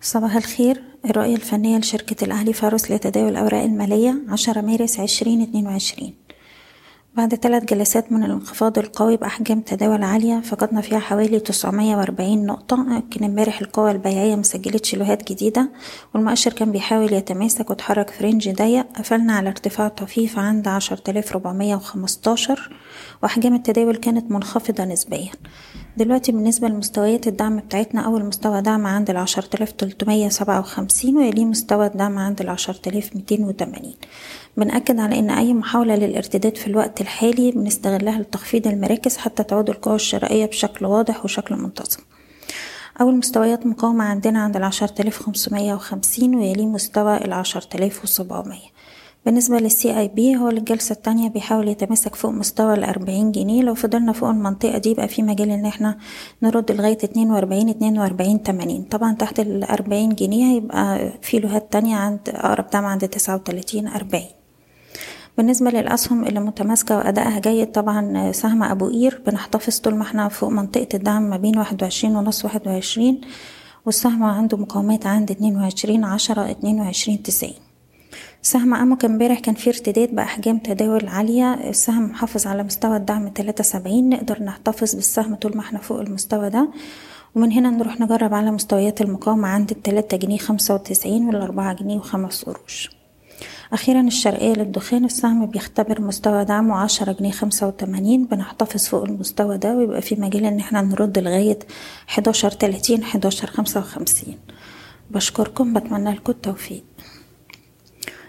صباح الخير. الرؤية الفنية لشركة الأهلي فارس لتداول الأوراق المالية عشرة مارس عشرين اتنين وعشرين. بعد ثلاث جلسات من الانخفاض القوي بأحجام تداول عالية فقدنا فيها حوالي تسعمية وأربعين نقطة. لكن امبارح القوى البيعية مسجلتش لوهات جديدة والمؤشر كان بيحاول يتماسك وتحرك في رينج ضيق. قفلنا على ارتفاع طفيف عند عشرة آلاف ربعمية وخمستاشر وأحجام التداول كانت منخفضة نسبيا. دلوقتي بالنسبة لمستويات الدعم بتاعتنا أول مستوى دعم عند العشرة آلاف تلتمية سبعة وخمسين ويليه مستوى الدعم عند العشرة آلاف ميتين وتمانين. بنأكد على إن أي محاولة للارتداد في الوقت الحالي بنستغلها لتخفيض المراكز حتى تعود القوى الشرائية بشكل واضح وشكل منتظم. أول مستويات مقاومة عندنا عند العشرة آلاف خمسمية وخمسين ويليه مستوى العشرة آلاف وسبعمية. بالنسبة للسي اي بي هو الجلسة التانية بيحاول يتماسك فوق مستوى الأربعين جنيه. لو فضلنا فوق المنطقة دي يبقى في مجال إن إحنا نرد لغاية اتنين وأربعين اتنين وأربعين تمانين. طبعا تحت الأربعين جنيه هيبقى في لوهات تانية عند أقرب دعم عند تسعة وتلاتين أربعين. بالنسبة للأسهم اللي متماسكة وأدائها جيد طبعا سهم أبو قير بنحتفظ طول ما إحنا فوق منطقة الدعم ما بين واحد وعشرين ونص واحد وعشرين والسهم عنده مقاومات عند اتنين وعشرين عشرة اتنين وعشرين تسعين. سهم أموك امبارح كان فيه ارتداد بأحجام تداول عالية. السهم محافظ على مستوى الدعم تلاتة سبعين نقدر نحتفظ بالسهم طول ما إحنا فوق المستوى ده. ومن هنا نروح نجرب على مستويات المقاومة عند التلاتة جنيه خمسة وتسعين والأربعة جنيه وخمس قروش. أخيرا الشرقية للدخان السهم بيختبر مستوى دعمه عشرة جنيه خمسة وتمانين. بنحتفظ فوق المستوى ده ويبقى في مجال إن إحنا نرد لغاية حداشر تلاتين حداشر خمسة وخمسين. بشكركم بتمنى لكم التوفيق.